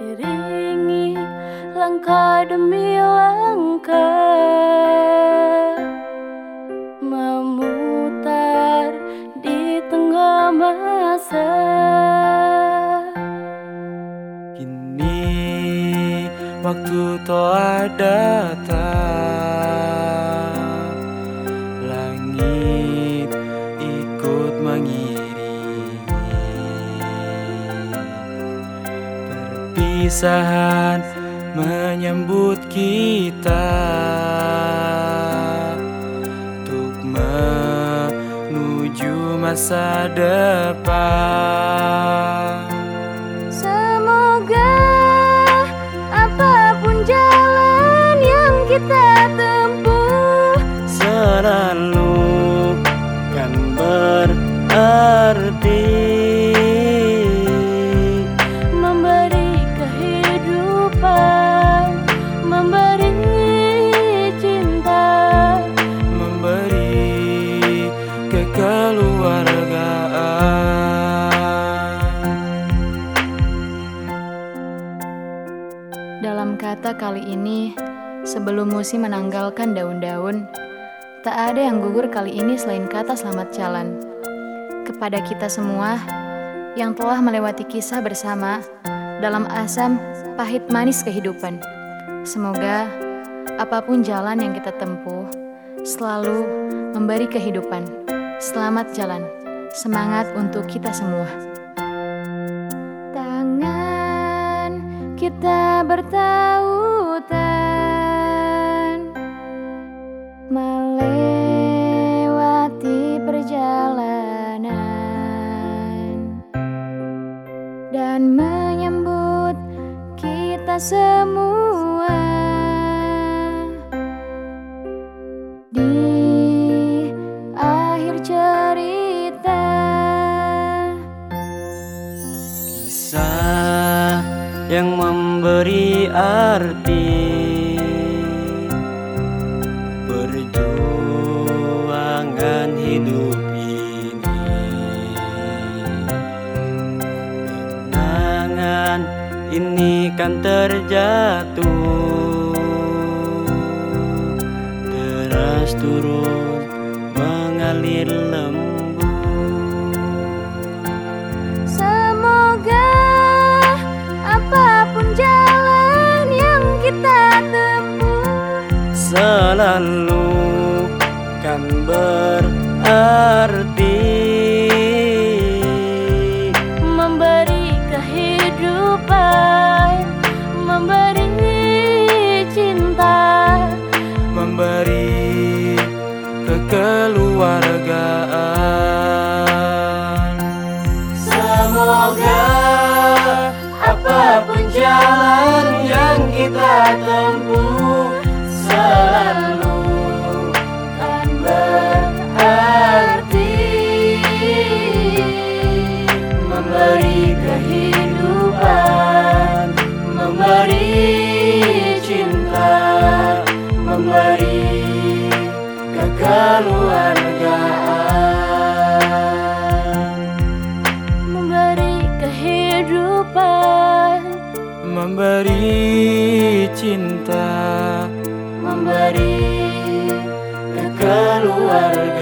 Iringi langkah demi langkah. Memutar di tengah masa. Kini waktu telah datang Perpisahan menyambut kita. Untuk menuju masa depan. Semoga apa pun jalan yang kita tempuh Selalu kan berarti Kata kali ini, sebelum musim menanggalkan daun-daun, tak ada yang gugur kali ini selain kata selamat jalan. Kepada kita semua yang telah melewati kisah bersama dalam asam pahit manis kehidupan. Semoga apa pun jalan yang kita tempuh selalu memberi kehidupan. Selamat jalan. Semangat untuk kita semua. Tangan kita bertautan semua di akhir cerita. Kisah yang memberi arti Perjuangan hidup ini Kenangan ini kan terjatuh. Deras turun mengalir lembut. Semoga apa pun jalan yang kita tempuh selalu kan berarti. Memberi kehidupan kekeluargaan. Semoga apa pun jalan yang kita tempuh kekeluargaan Memberi kehidupan memberi cinta Memberi kekeluargaan